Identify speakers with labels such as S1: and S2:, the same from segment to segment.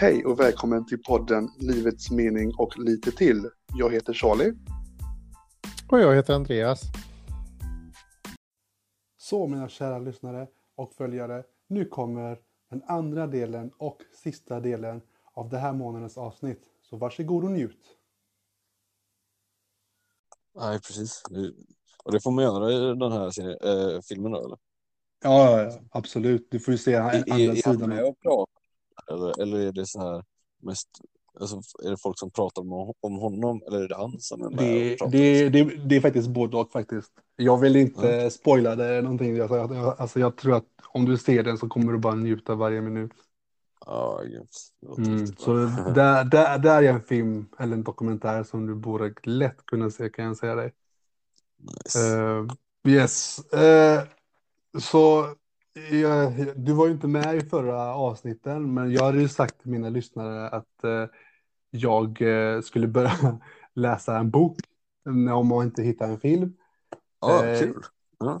S1: Hej och välkommen till podden Livets mening och lite till. Jag heter Charlie.
S2: Och jag heter Andreas.
S1: Så mina kära lyssnare och följare, nu kommer den andra delen och sista delen av det här månadens avsnitt. Så varsågod och njut.
S3: Nej, precis. Det- Och det får man göra i den här serien, äh, filmen då, eller?
S1: Ja, ja, ja, absolut. Du får ju se andra
S3: är, är han
S1: sidan.
S3: med och pratar? Eller, eller är det så här mest, alltså, är det folk som pratar om, om honom eller är det han som är med
S1: Det,
S3: och
S1: det, det, det är faktiskt både och faktiskt. Jag vill inte spoila det någonting. Jag, jag, alltså jag tror att om du ser den så kommer du bara njuta varje minut.
S3: Ja, låter
S1: Mm, så där, där, där är en film eller en dokumentär som du borde lätt kunna se kan jag säga dig.
S3: Nice.
S1: Eh, yes. Eh, så eh, du var ju inte med i förra avsnitten, men jag hade ju sagt till mina lyssnare att eh, jag eh, skulle börja läsa en bok om man inte hittar en film.
S3: Ja,
S1: eh,
S3: kul.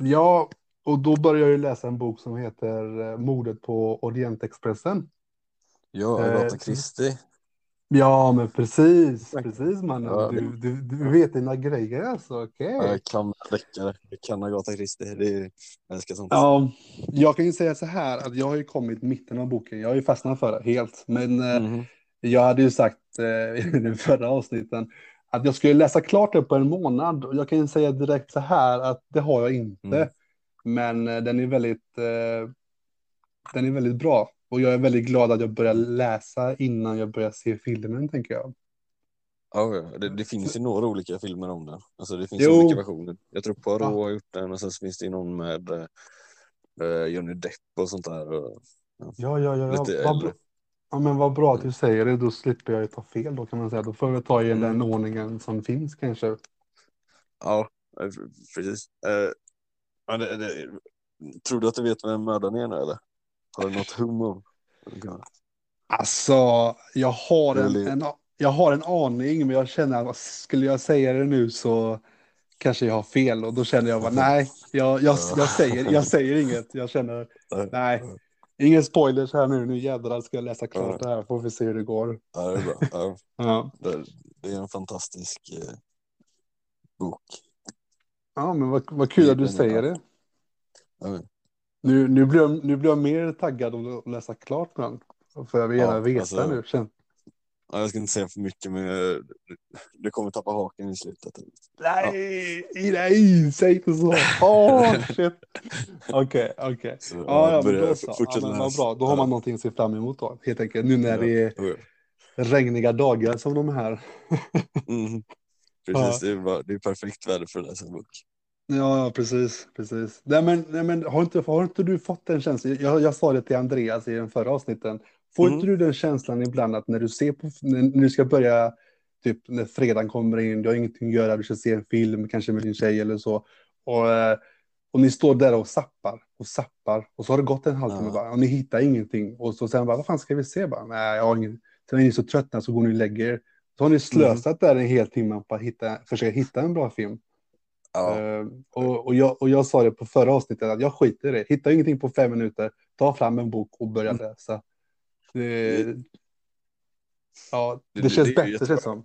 S1: Ja, och då började jag ju läsa en bok som heter eh, Mordet på Orientexpressen.
S3: Ja,
S1: eh,
S3: Agatha Christie.
S1: Ja, men precis, precis mannen.
S3: Ja,
S1: Du, du, du vet dina grejer alltså, okej.
S3: Ja, Jag kan deckare. Jag kan Agatha Christie. Det är, jag älskar sånt.
S1: Ja, jag kan ju säga så här att jag har ju kommit mitten av boken. Jag har ju fastnat för det helt. Men
S3: Mhm.
S1: jag hade ju sagt eh, i den förra avsnitten att jag skulle läsa klart det på en månad. Och jag kan ju säga direkt så här att det har jag inte.
S3: Mm.
S1: Men eh, den är väldigt, eh, den är väldigt bra. Och jag är väldigt glad att jag började läsa innan jag började se filmen, tänker jag.
S3: Ja, det, det finns ju några olika filmer om den. Alltså det finns
S1: Jo.
S3: olika versioner. Jag tror Poirot
S1: Ja.
S3: har gjort den och sen finns det någon med eh, Johnny Depp och sånt där. Och,
S1: Ja, ja, ja. ja.
S3: Lite
S1: Vad. Ja, men vad bra att du säger det. Då slipper jag ju ta fel då kan man säga. Då får jag ta i
S3: Mm.
S1: den ordningen som finns kanske.
S3: ja, eh, precis. Eh, ja, det, det, tror du att du vet vem mördaren är nu eller? Har du något hum om?
S1: Alltså, jag har en, en, jag har en aning, men jag känner att skulle jag säga det nu så kanske jag har fel. Och då känner jag bara, nej, jag, jag, jag, säger, jag säger inget. Jag känner, nej, ingen spoilers här nu. Nu jädrar ska jag läsa klart det här. Får vi se hur det går.
S3: Ja, det är bra. Ja,
S1: Ja,
S3: det, det är en fantastisk eh, bok.
S1: ja men vad, vad kul att du säger det.
S3: Ja,
S1: Nu, nu, blir jag, nu blir jag mer taggad om att läsa klart den. För jag vill gärna
S3: Ja,
S1: veta
S3: alltså-
S1: nu. Känn.
S3: Ja, jag ska inte säga för mycket, men eh, du kommer tappa haken i slutet.
S1: Nej, nej, säg inte så. Åh, shit. Okej, okej.
S3: Så,
S1: Ja, ja, men då så. Ja,
S3: fortsätt
S1: men vad bra. Då har
S3: Ja.
S1: man någonting att se fram emot då, helt enkelt. Nu när
S3: Ja.
S1: det är
S3: Ja.
S1: regniga dagar som de här.
S3: Mm. Precis, det är, bara, det är perfekt väder för att läsa en bok.
S1: Ja, precis, precis. Nej, men, nej, men har, inte, har inte du fått den känslan? Jag, jag sa det till Andreas i den förra avsnitten. Får
S3: Mm.
S1: inte du den känslan ibland att när du ser på, när, när du ska börja, typ när fredagen kommer in, du har ingenting att göra, du ska se en film, kanske med din tjej eller så. Och, eh, och ni står där och sappar och sappar. Och så har det gått en halvtimme
S3: Ja.
S1: och ni hittar ingenting. Och så sen bara, vad fan ska vi se? Bara, Nej, jag har ingen. Sen är ni så tröttna så går ni och lägger er. Så har ni slösat där en hel timme på att hitta, försöka hitta en bra film.
S3: Ja,
S1: Eh, och, och, jag, och jag sa det på förra avsnittet att jag skiter i det. Hittar ingenting på fem minuter, ta fram en bok och börja
S3: Mm.
S1: läsa. Det, ja, det,
S3: Det-
S1: känns
S3: det
S1: bättre känns som.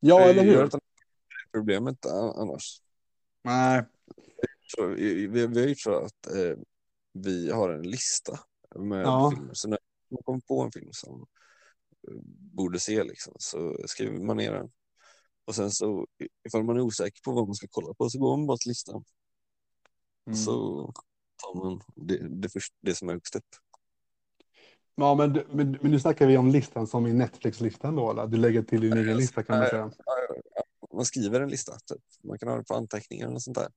S1: Ja, eller hur?
S3: Problemet a- annars.
S1: Nej.
S3: Vi, vi, vi har gjort så att eh, vi har en lista med
S1: Ja.
S3: filmer. Så när man kommer på en film som eh, borde se liksom, så skriver man ner den. Och sen så ifall man är osäker på vad man ska kolla på så går man bara till listan.
S1: Mm.
S3: Så tar man det, det, först, det som är högst upp.
S1: Ja, men, men, men nu snackar vi om listan som i Netflix-listan då, eller? Du lägger till din egen lista kan man säga.
S3: Man skriver en lista. Typ. Man kan ha det på anteckningar och sånt där.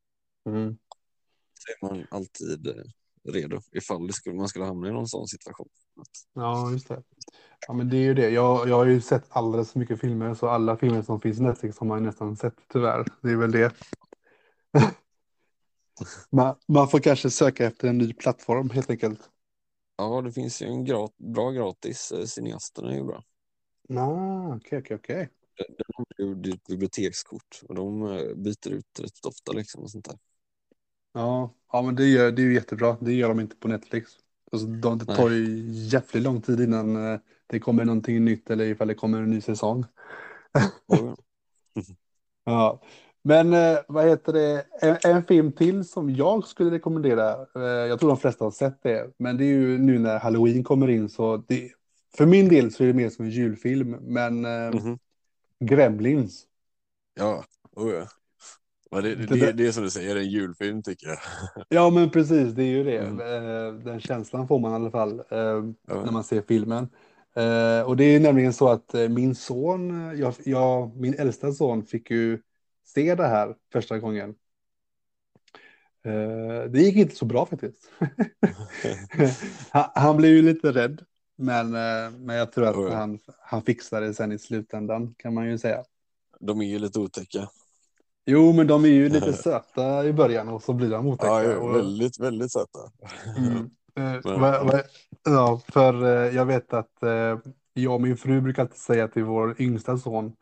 S1: Mm.
S3: Så är man alltid eh, redo ifall det skulle, man skulle hamna i någon sån situation.
S1: Ja, just det. Ja, men det är ju det. Jag, jag har ju sett alldeles för mycket filmer, så alla filmer som finns i Netflix har man ju nästan sett tyvärr. Det är väl det. man, man får kanske söka efter en ny plattform helt enkelt.
S3: ja, det finns ju en grat, bra gratis. eh, Cineasterna är ju bra.
S1: Ah, okej, okej, okej.
S3: De har ju ditt bibliotekskort och de eh, byter ut rätt ofta liksom och sånt där.
S1: Ja, ja, men det, gör, det är ju jättebra. Det gör de inte på Netflix. Alltså, de, det tar ju jävligt lång tid innan eh, det kommer någonting nytt eller ifall det kommer en ny säsong.
S3: Ja.
S1: Men eh, vad heter det? En, en film till som jag skulle rekommendera. Eh, jag tror de flesta har sett det, men det är ju nu när Halloween kommer in så det, för min del så är det mer som en julfilm, men eh,
S3: Mhm.
S1: Gremlins.
S3: Ja, oh ja. Men det,
S1: Det
S3: det, det, är som du säger, en julfilm tycker jag.
S1: Ja, men precis, det är ju det.
S3: Mm.
S1: Eh, Den känslan får man i alla fall eh,
S3: Ja.
S1: när man ser filmen. Eh, Och det är nämligen så att min son, jag, jag, min äldsta son fick ju se det här första gången. Det gick inte så bra faktiskt. Han, han blev ju lite rädd, men, men jag tror att
S3: Oj.
S1: han, han fixade det sen i slutändan kan man ju säga.
S3: De är ju lite otäcka.
S1: Jo, men de är ju lite söta i början och så blir de otäcka.
S3: Ja,
S1: och-
S3: väldigt, väldigt söta.
S1: Mm. Eh,
S3: Men-
S1: ja, för eh, jag vet att eh, jag och min fru brukar alltid säga till vår yngsta son,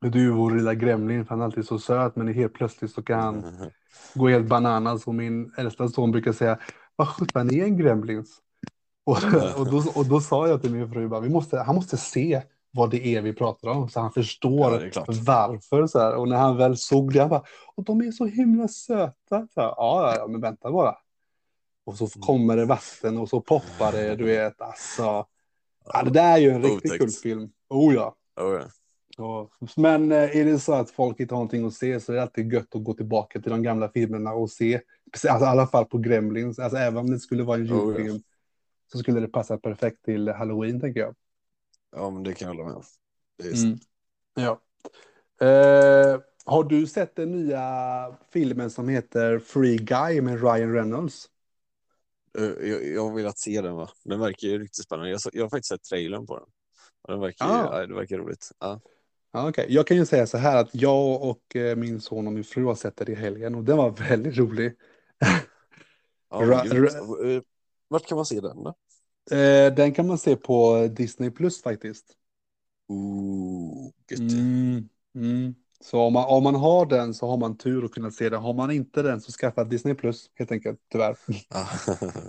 S1: du är vår lilla gremlin, för han är alltid så söt, men helt plötsligt så kan han gå helt bananas. Och min äldsta son brukar säga, vad sjutton är en gremlins? Och, och, då, och då sa jag till min fru, bara, vi måste, han måste se vad det är vi pratar om, så han förstår
S3: Ja,
S1: varför. Så här. Och när han väl såg det, han bara, och de är så himla söta. Så här, ja, ja, men vänta bara. Och så kommer det vatten och så poppar det, du vet, alltså. Ja, det där är ju en riktigt
S3: Otäckt.
S1: kul film. Oh ja.
S3: Oh, ja.
S1: Ja. Men eh, är det så att folk inte har någonting att se så är det alltid gött att gå tillbaka till de gamla filmerna och se. Alltså, I alla fall på Gremlins. Alltså, även om det skulle vara en
S3: Oh, ja.
S1: julfilm så skulle det passa perfekt till Halloween, tänker jag.
S3: Ja, men det kan jag hålla med om.
S1: Mm. Ja. Eh, har du sett den nya filmen som heter Free Guy med Ryan Reynolds?
S3: Eh, Jag, jag har velat se den va. Den verkar ju riktigt spännande. Jag, jag har faktiskt sett trailern på den. Och den verkar,
S1: Ah.
S3: ju, ja, det verkar roligt. Ja.
S1: Ja, okej. Jag kan ju säga så här att jag och eh, min son och min fru har sett det i helgen och den var väldigt rolig.
S3: Ja,
S1: Ra-.
S3: Eh, Vart kan man se den då?
S1: Eh, den kan man se på Disney Plus faktiskt.
S3: Ooh.
S1: Mm, mm. Så om man, om man har den så har man tur att kunna se den. Har man inte den så skaffa Disney Plus helt enkelt, tyvärr.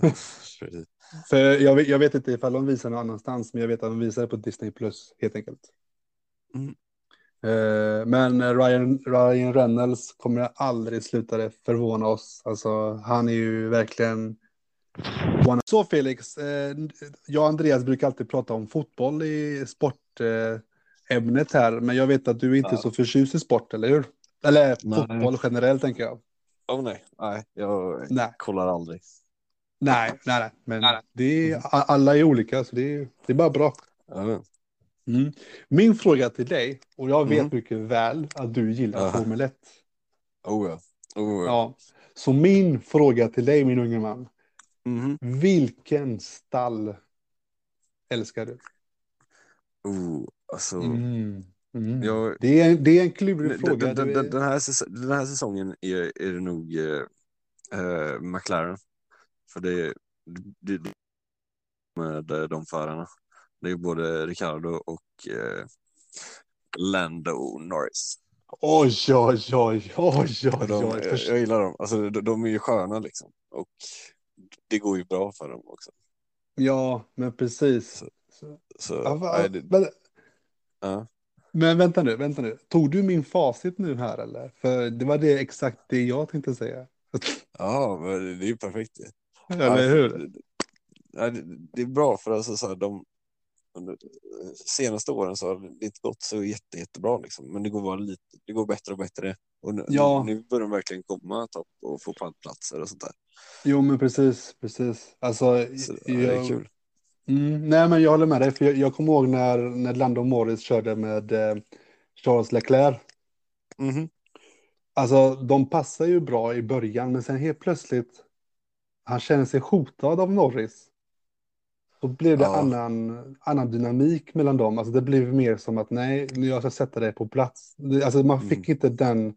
S3: Precis.
S1: För jag, jag vet inte ifall de visar någon annanstans, men jag vet att de visar det på Disney Plus helt enkelt.
S3: Mm.
S1: Eh, men Ryan, Ryan Reynolds kommer aldrig sluta det förvåna oss. Alltså, han är ju verkligen... Så Felix, eh, jag och Andreas brukar alltid prata om fotboll i sportämnet ämnet här, men jag vet att du är inte
S3: Ja.
S1: så förtjust i sport, eller hur? Eller
S3: Nej.
S1: fotboll generellt, tänker jag.
S3: Oh, nej, nej, jag
S1: Nej,
S3: kollar aldrig.
S1: nej, nej, nej. men Det är, a- alla är olika, så det är, det är bara bra. Mm. Min fråga till dig, och jag vet
S3: Mm.
S1: mycket väl att du gillar. Formel 1.
S3: oh, ja. Oh, ja.
S1: Ja. Så min fråga till dig, min unge man.
S3: Mhm.
S1: Vilken stall älskar du?
S3: Oh, alltså,
S1: Mm. Mm.
S3: jag,
S1: Det, är, det är en klurig fråga.
S3: den, den,
S1: är-
S3: den, här, säs- den här säsongen är, är det nog eh, eh, McLaren. För det, det, det med eh, de förarna. Det är både Ricardo och eh, Lando Norris.
S1: Oj, oj, oj, oj,
S3: För
S1: oj,
S3: de,
S1: oj.
S3: jag, jag gillar dem. Alltså, de, de är ju sköna liksom. Och det går ju bra för dem också.
S1: Ja, men precis. Så-
S3: Så,
S1: Ja, va-
S3: nej, det,
S1: men,
S3: ja.
S1: men vänta nu, vänta nu. Tog du min facit nu här eller? För det var det exakt det jag tänkte säga.
S3: ja, men det är ju perfekt.
S1: Eller hur?
S3: Det, det är bra för alltså, så här, de under senaste åren så har det inte gått så jätte, jättebra liksom. Men det går bara lite, det går bättre och bättre. Och nu,
S1: Ja.
S3: nu börjar de verkligen komma topp och få pallplatser och sånt där.
S1: Jo, men precis, precis. Alltså,
S3: Så, ja, det är
S1: jag-
S3: kul.
S1: Mm, nej, men jag håller med dig. För jag, jag kommer ihåg när, när Lando Morris körde med eh, Charles Leclerc.
S3: Mhm.
S1: Alltså, de passar ju bra i början, men sen helt plötsligt, han känner sig hotad av Norris. Då blev det
S3: Ja.
S1: annan, annan dynamik mellan dem. Alltså, det blev mer som att nej, nu jag ska sätta dig på plats. Alltså, man fick
S3: Mm.
S1: inte den...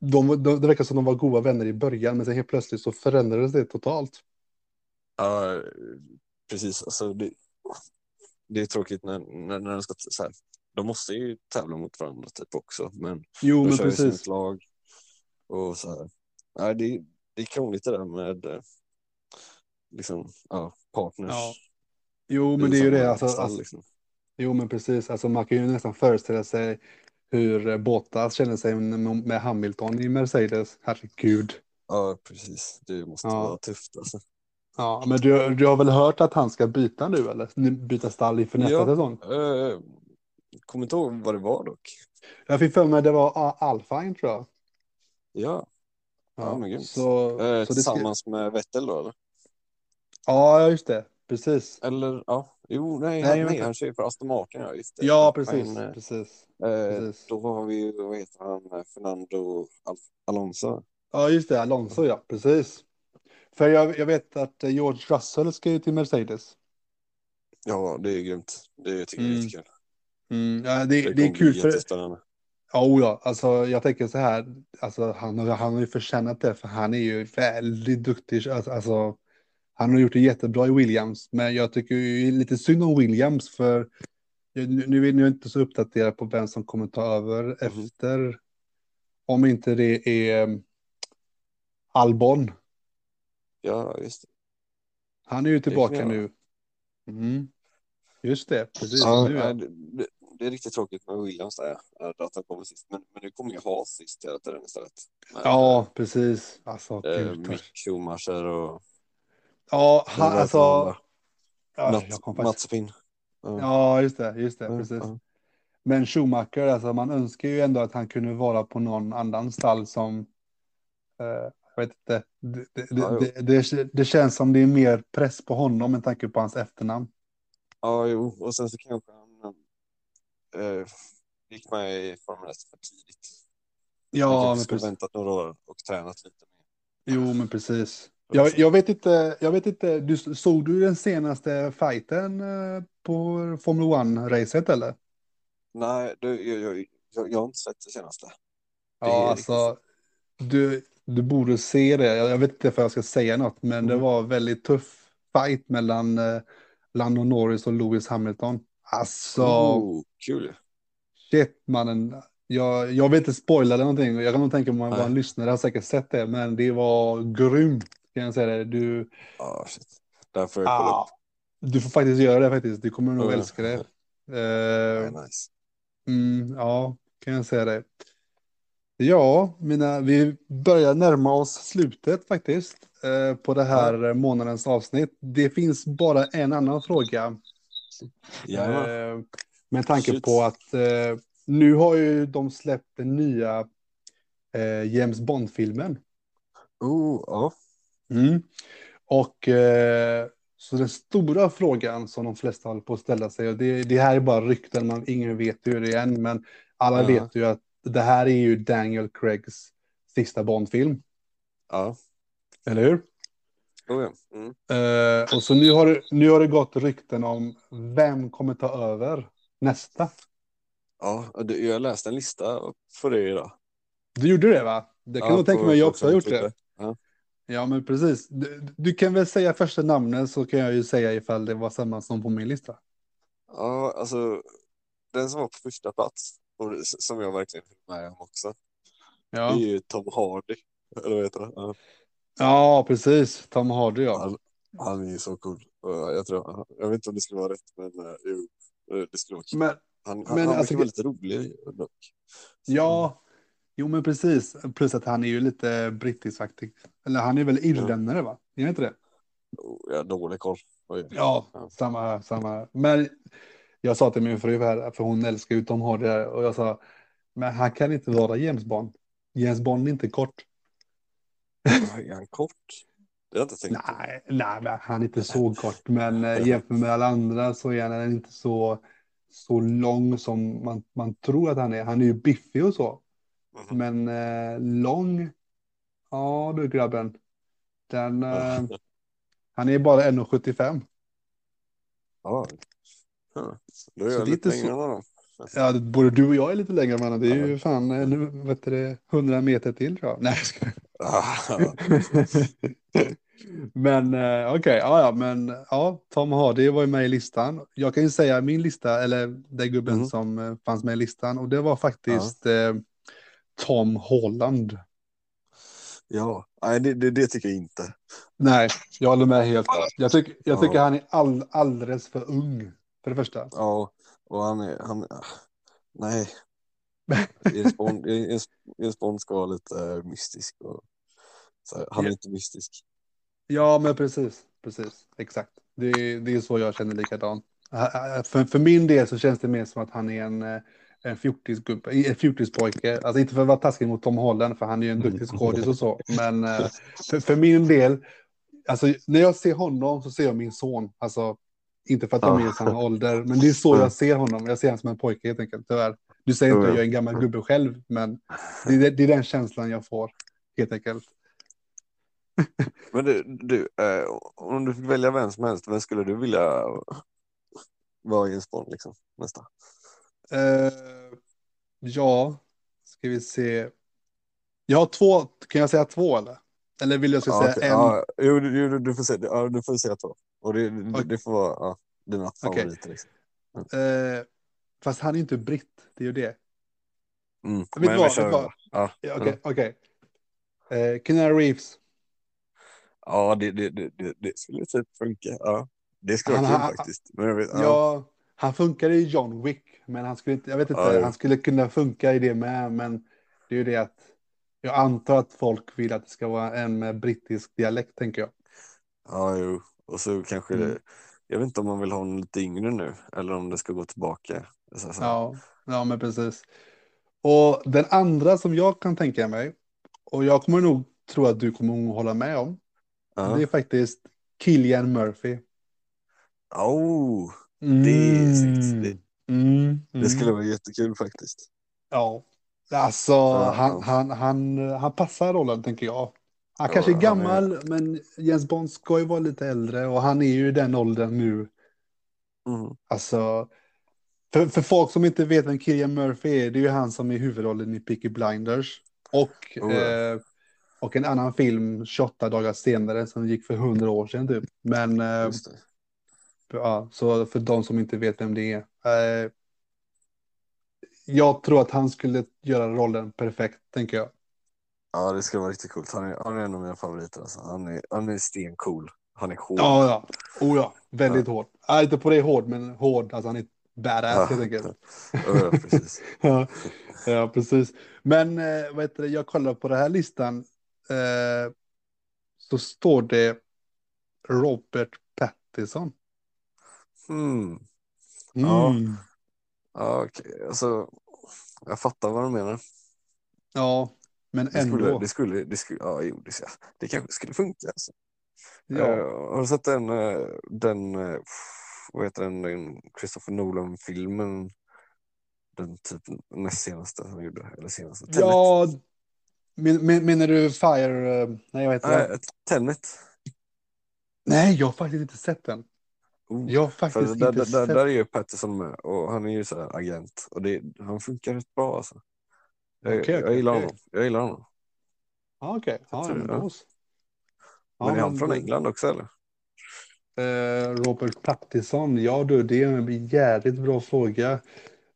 S1: De, de, det verkar som de var goda vänner i början, men sen helt plötsligt så förändrades det totalt.
S3: Ja, precis. Alltså, det, det är tråkigt när, när, när de ska så här. De måste ju tävla mot varandra typ också, men
S1: Jo,
S3: de
S1: men
S3: kör ju
S1: precis.
S3: ett lag. Och så här. Nej, det, det är krångligt det där med. Eh, liksom, ja, partners.
S1: Ja. Jo, men det är ju det. Alltså,
S3: stall,
S1: alltså,
S3: liksom.
S1: jo, men precis. Alltså, man kan ju nästan föreställa sig hur eh, Bottas känner sig med Hamilton i Mercedes. Herregud.
S3: Ja, precis. Det måste
S1: Ja.
S3: vara tufft alltså.
S1: Ja, men du, du har väl hört att han ska byta nu eller? Byta stall inför nästa
S3: Ja.
S1: säsong?
S3: Uh, kommer inte ihåg vad det var dock.
S1: Jag fick för mig det var A- Alpine tror jag.
S3: Ja, Ja, men grymt.
S1: så,
S3: eh,
S1: så det ska...
S3: tillsammans med Vettel då eller?
S1: Ja, just det. Precis.
S3: Eller ja, jo, nej,
S1: Nej,
S3: han, nej han kör för Aston Martin, ja, just det.
S1: Ja, precis.
S3: Men, eh,
S1: precis.
S3: eh,
S1: precis.
S3: då har vi ju, vad heter han, eh, Fernando Al Alonso.
S1: Ja, just det. Alonso, ja. Precis. För jag, jag vet att eh, George Russell ska ju till Mercedes.
S3: Ja, det är grymt. Det tycker jag är
S1: Mm.
S3: jättekul.
S1: Mm, ja, det, det,
S3: kommer
S1: är kul för... oh ja, alltså jag tänker så här, alltså han, har- han har ju förtjänat det för han är ju väldigt duktig, alltså, alltså han har gjort det jättebra i Williams, men jag tycker lite synd om Williams för nu, är jag inte så uppdaterad på vem som kommer ta över efter, om inte det är um, Albon.
S3: Ja, just det.
S1: Han är ju tillbaka nu. Mm. Just det, precis.
S3: Ja,
S1: nu, ja.
S3: det, det, det är riktigt tråkigt med Williams där, att han kommer sist. Men, men nu kommer ju ha sist hela tiden istället. Men,
S1: ja, precis. Alltså,
S3: eh. Mick Schumacher och
S1: Ja,
S3: heter
S1: alltså.
S3: där?
S1: Ja,
S3: Mats, Mats Finn. Ja.
S1: Ja, just det, just det,
S3: Ja,
S1: precis.
S3: ja.
S1: Men Schumacher, alltså man önskar ju ändå att han kunde vara på någon annan stall som, eh, jag vet inte, det, det, det, det, känns som det är mer press på honom med tanke på hans efternamn.
S3: ja, jo. Och sen så kanske han eh, gick med i Formel 1 för tidigt.
S1: Ja, men precis.
S3: väntat några år och tränat lite.
S1: Jo, men precis. Jag, jag vet inte, jag vet inte, du, såg du den senaste fighten eh, på Formel 1-racet eller?
S3: Nej, du, jag, jag, jag, har inte sett det senaste. Det
S1: Ja, alltså, du, du borde se det. Jag, vet inte för jag ska säga något, men det
S3: Mm.
S1: var väldigt tuff fight mellan eh, Lando Norris och Lewis Hamilton. Alltså,
S3: Oh, kul
S1: shit mannen. Jag, jag vill inte spoila det någonting. Jag kan nog tänka mig att våra lyssnare har säkert sett det, men det var grymt. Kan jag säga det. Du,
S3: Ja, shit. Där får jag kolla
S1: ah,
S3: upp.
S1: du får faktiskt göra det faktiskt. Du kommer nog
S3: Mm.
S1: älska det.
S3: Är nice.
S1: Mm, ja, kan jag säga det. Ja, mina, vi börjar närma oss slutet faktiskt eh, på det här eh, månadens avsnitt. Det finns bara en annan fråga.
S3: Gärna.
S1: Eh, med tanke
S3: Shit.
S1: på att eh, nu har ju de släppt den nya eh, James Bond-filmen.
S3: Oh, ja.
S1: Mm. Och eh, så den stora frågan som de flesta håller på att ställa sig, och det, det här är bara rykten, man, ingen vet hur det är än, men alla
S3: Ja.
S1: vet ju att det här är ju Daniel Craigs sista Bond-film,
S3: Ja.
S1: eller hur?
S3: Oh, ja. Mm.
S1: Eh, och så nu har, det, nu har det gått rykten om vem kommer ta över nästa.
S3: Ja, jag läste en lista på det idag.
S1: Du gjorde det va? Det kan
S3: ja,
S1: jag tänka mig, jag
S3: folk
S1: också har gjort det.
S3: trodde. Ja.
S1: Ja, men precis. Du, du kan väl säga första namnet så kan jag ju säga ifall det var samma som på min lista.
S3: ja, alltså den som var på första plats och som jag verkligen höll med om också. Det är
S1: Ja,
S3: ju Tom Hardy. Eller vad heter det? Ja.
S1: ja precis. Tom Hardy ja.
S3: Han, han är ju så cool. Jag, tror, jag vet inte om det skulle vara rätt, men eh, jo, eh, det skulle vara kul.
S1: Men
S3: Han,
S1: men
S3: han, han
S1: alltså-
S3: verkar lite rolig dock.
S1: ja, jo men precis. Plus att han är ju lite brittisk faktiskt. Eller han är väl irländare va? Är han inte det?
S3: Jag har dålig koll.
S1: Ja, samma samma. Men jag sa till min fru här, för hon älskar ju Tom Hardy och jag sa, men han kan inte vara James Bond. James Bond är inte kort.
S3: Är han kort? Det har jag inte tänkt.
S1: Nej, nej, han är inte så kort, men eh, jämfört med alla andra så är han inte så, så lång som man, man tror att han är. Han är ju biffig och så. Men eh, lång, ja du grabben, den, eh, han är bara 1,75.
S3: Ja. Ja. Då är
S1: Så
S3: jag lite längre
S1: så-
S3: än honom.
S1: Ja, både du och jag är lite längre mannen. Det är ju
S3: Ja.
S1: fan, eh, nu vet du det, 100 meter till tror jag. Nej, jag skojar.
S3: Ah,
S1: Men eh, okej, ja, ja, men ja, Tom Hardy var ju med i listan. Jag kan ju säga min lista, eller den gubben
S3: Mhm.
S1: som eh, fanns med i listan, och det var faktiskt eh, Tom Holland.
S3: Ja, nej det, det, det tycker jag inte.
S1: Nej, jag håller med helt. Jag, tycker jag tycker
S3: Ja.
S1: han är all, alldeles för ung, för det första.
S3: Ja, och han är, han, nej. James Bond, ska vara lite eh, mystisk. Och, här, han är
S1: Ja.
S3: inte mystisk.
S1: Ja, men precis. Precis, exakt. Det, är- det är så jag känner likadant. För, för min del så känns det mer som att han är en, eh, en fjortisgubbe, en fjortispojke. Alltså inte för att vara taskig mot Tom Holland, för han är ju en duktig skådis och så. Men eh, för, för min del, alltså när jag ser honom så ser jag min son. Alltså inte för att de är i samma ålder, men det är så jag ser honom. Jag ser honom som en pojke helt enkelt, tyvärr. Du säger inte att jag är en gammal gubbe själv, men det, är- det är den känslan jag får, helt enkelt.
S3: Men du, du eh, om du fick välja vem som helst, vem skulle du vilja vara James Bond liksom, nästa?
S1: Eh, ja, ska vi se. Jag har två, kan jag säga två eller? Eller vill jag ska säga
S3: okej.
S1: en?
S3: ja, jo, du, du, får se, ja, du får säga två. Och det,
S1: Okej.
S3: det får vara ja, dina favoriter. Liksom.
S1: Eh, fast han är inte britt, det är ju det.
S3: Mm.
S1: Vet
S3: Men
S1: vad, vet vad?
S3: Ja,
S1: Ja, Okej, okej. Eh, Reeves.
S3: ja det, det, det, det, skulle typ funka. Ja. Det skulle vara kul faktiskt. Men
S1: Ja.
S3: ja.
S1: han funkar i John Wick, men han skulle inte, jag vet inte,
S3: Ja, jo.
S1: han skulle kunna funka i det med, men det är ju det att jag antar att folk vill att det ska vara en med brittisk dialekt, tänker jag.
S3: ja, jo. Och så kanske
S1: Mm.
S3: det, jag vet inte om man vill ha honom lite yngre nu eller om det ska gå tillbaka. Så, så.
S1: Ja, ja, men precis. Och den andra som jag kan tänka mig, och jag kommer nog tro att du kommer att hålla med om,
S3: Ja.
S1: det är faktiskt Killian Murphy.
S3: Oh, Det är snyggt. Det-
S1: Mm,
S3: det
S1: mm.
S3: skulle vara jättekul faktiskt.
S1: Ja, alltså
S3: Ja,
S1: han, han, han, han passar rollen tänker jag. Han kanske är
S3: Ja, han är-
S1: gammal, men Jens Bond ska ju vara lite äldre och han är ju i den åldern nu.
S3: Mm.
S1: Alltså, för, för folk som inte vet vem Killian Murphy är, det är ju han som är huvudrollen i Peaky Blinders. Och,
S3: Oh,
S1: eh, och en annan film 28 dagar senare som gick för 100 år sedan typ. Men eh, ja, så för de som inte vet vem det är. Eh, jag tror att han skulle göra rollen perfekt, tänker jag.
S3: Ja, det skulle vara riktigt coolt. Han är, han är en av mina favoriter. Alltså. Han, är, han är stencool. Han är hård.
S1: Ja, ja. Oh, ja. Väldigt hård. Ja, inte på det hård, men hård. Alltså han är badass
S3: Ja.
S1: helt enkelt.
S3: Ja, ja, precis.
S1: ja, ja, precis. Men eh, vad heter det? jag kollar på den här listan. Eh, så står det Robert Pattinson.
S3: Mm. Ja.
S1: Mm.
S3: Ja, okej. Alltså, jag fattar vad du menar.
S1: ja, men
S3: Det skulle,
S1: ändå.
S3: det skulle, det skulle, ja, jo, det, det kanske skulle funka. Alltså.
S1: Ja.
S3: Eh, har du sett den, eh, den, eh, vad heter den, den Christopher Nolan-filmen? Den typ näst senaste han gjorde, eller senaste. Tenet.
S1: ja, men, men, menar du Fire? Nej, vad heter det?
S3: Nej, Tenet.
S1: Nej, jag har faktiskt inte sett den.
S3: Oh.
S1: Jag faktiskt
S3: där,
S1: inte
S3: där, där,
S1: sett
S3: där är ju Patterson med och han är ju så här agent och det, han funkar rätt bra alltså. Jag,
S1: Okej,
S3: jag gillar
S1: okej.
S3: honom. Jag gillar honom.
S1: Ja, okej. Ja,
S3: tror
S1: men
S3: ja. Men är han
S1: men
S3: från England också eller?
S1: Eh, Robert Pattinson, ja du, det är en jävligt bra fråga.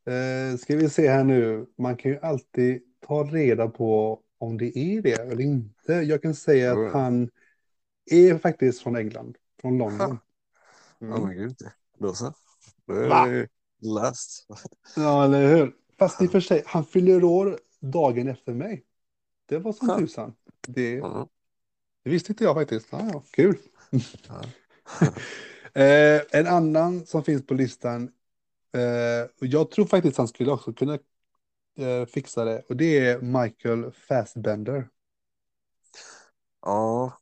S1: Eh, ska vi se här nu, man kan ju alltid ta reda på om det är det eller inte. Jag kan säga
S3: Jo,
S1: att han är faktiskt från England, från London.
S3: Ja
S1: Mm.
S3: men gud. Då så. Då är det läst.
S1: Ja, eller hur? Fast i och för sig, han fyller år dagen efter mig. Det var som
S3: Ja.
S1: tusan. Det,
S3: Ja.
S1: det visste inte jag faktiskt. Ja, ja, kul.
S3: Ja.
S1: Eh, en annan som finns på listan, eh, jag tror faktiskt han skulle också kunna eh, fixa det, och det är Michael Fassbender.
S3: ja.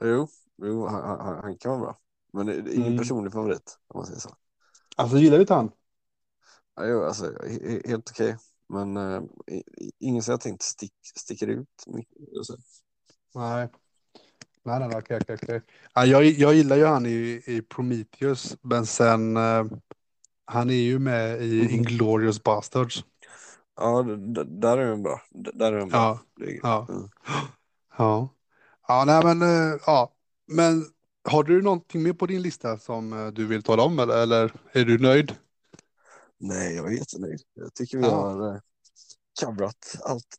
S3: Jo, jo han, han, han kan vara bra. Men det är ingen
S1: Mm.
S3: personlig favorit om man säger så.
S1: Alltså, gillar du inte han?
S3: Ja, jo, alltså, he- he- helt okej. Men uh, ingen som jag tänkt stick, sticker ut mycket. Alltså.
S1: Nej. Nej, nej, nej, okej, okej, okej. Ja, jag, jag gillar ju han i, i Prometheus, men sen, eh, han är ju med i
S3: Mhm.
S1: Inglourious Bastards.
S3: Ja, där är den bra. Där är den bra.
S1: Ja, ja.
S3: Mm.
S1: ja. Ja, nej, men, eh, ja. Men har du någonting mer på din lista som eh, du vill tala om, eller, eller är du nöjd?
S3: Nej, jag är jättenöjd. Jag tycker vi
S1: Ja.
S3: har uh, covrat allt.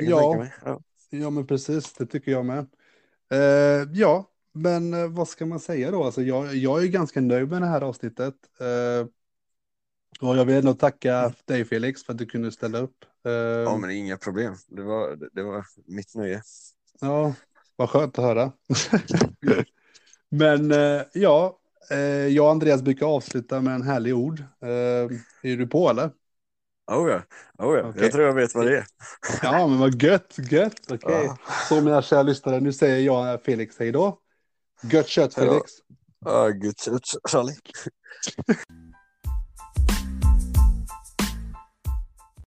S1: Ja.
S3: Ja.
S1: Ja, men precis, det tycker jag med. Eh, ja, men eh, vad ska man säga då? Alltså, jag, jag är ganska nöjd med det här avsnittet. Eh, och jag vill ändå tacka dig Felix för att du kunde ställa upp. Eh,
S3: Ja, men inga problem. Det var, det var mitt nöje.
S1: Ja, vad skönt att höra. Men eh, ja, eh, jag och Andreas brukar avsluta med en härlig ord. Eh, är du på eller?
S3: Oh ja, oh ja.
S1: Okej.
S3: jag tror jag vet vad det är.
S1: Ja, men vad gött, gött. Okej,
S3: Ja.
S1: så mina kära lyssnare, nu säger jag Felix hej då. Gött kött. Felix.
S3: Ja, gud, Charlie.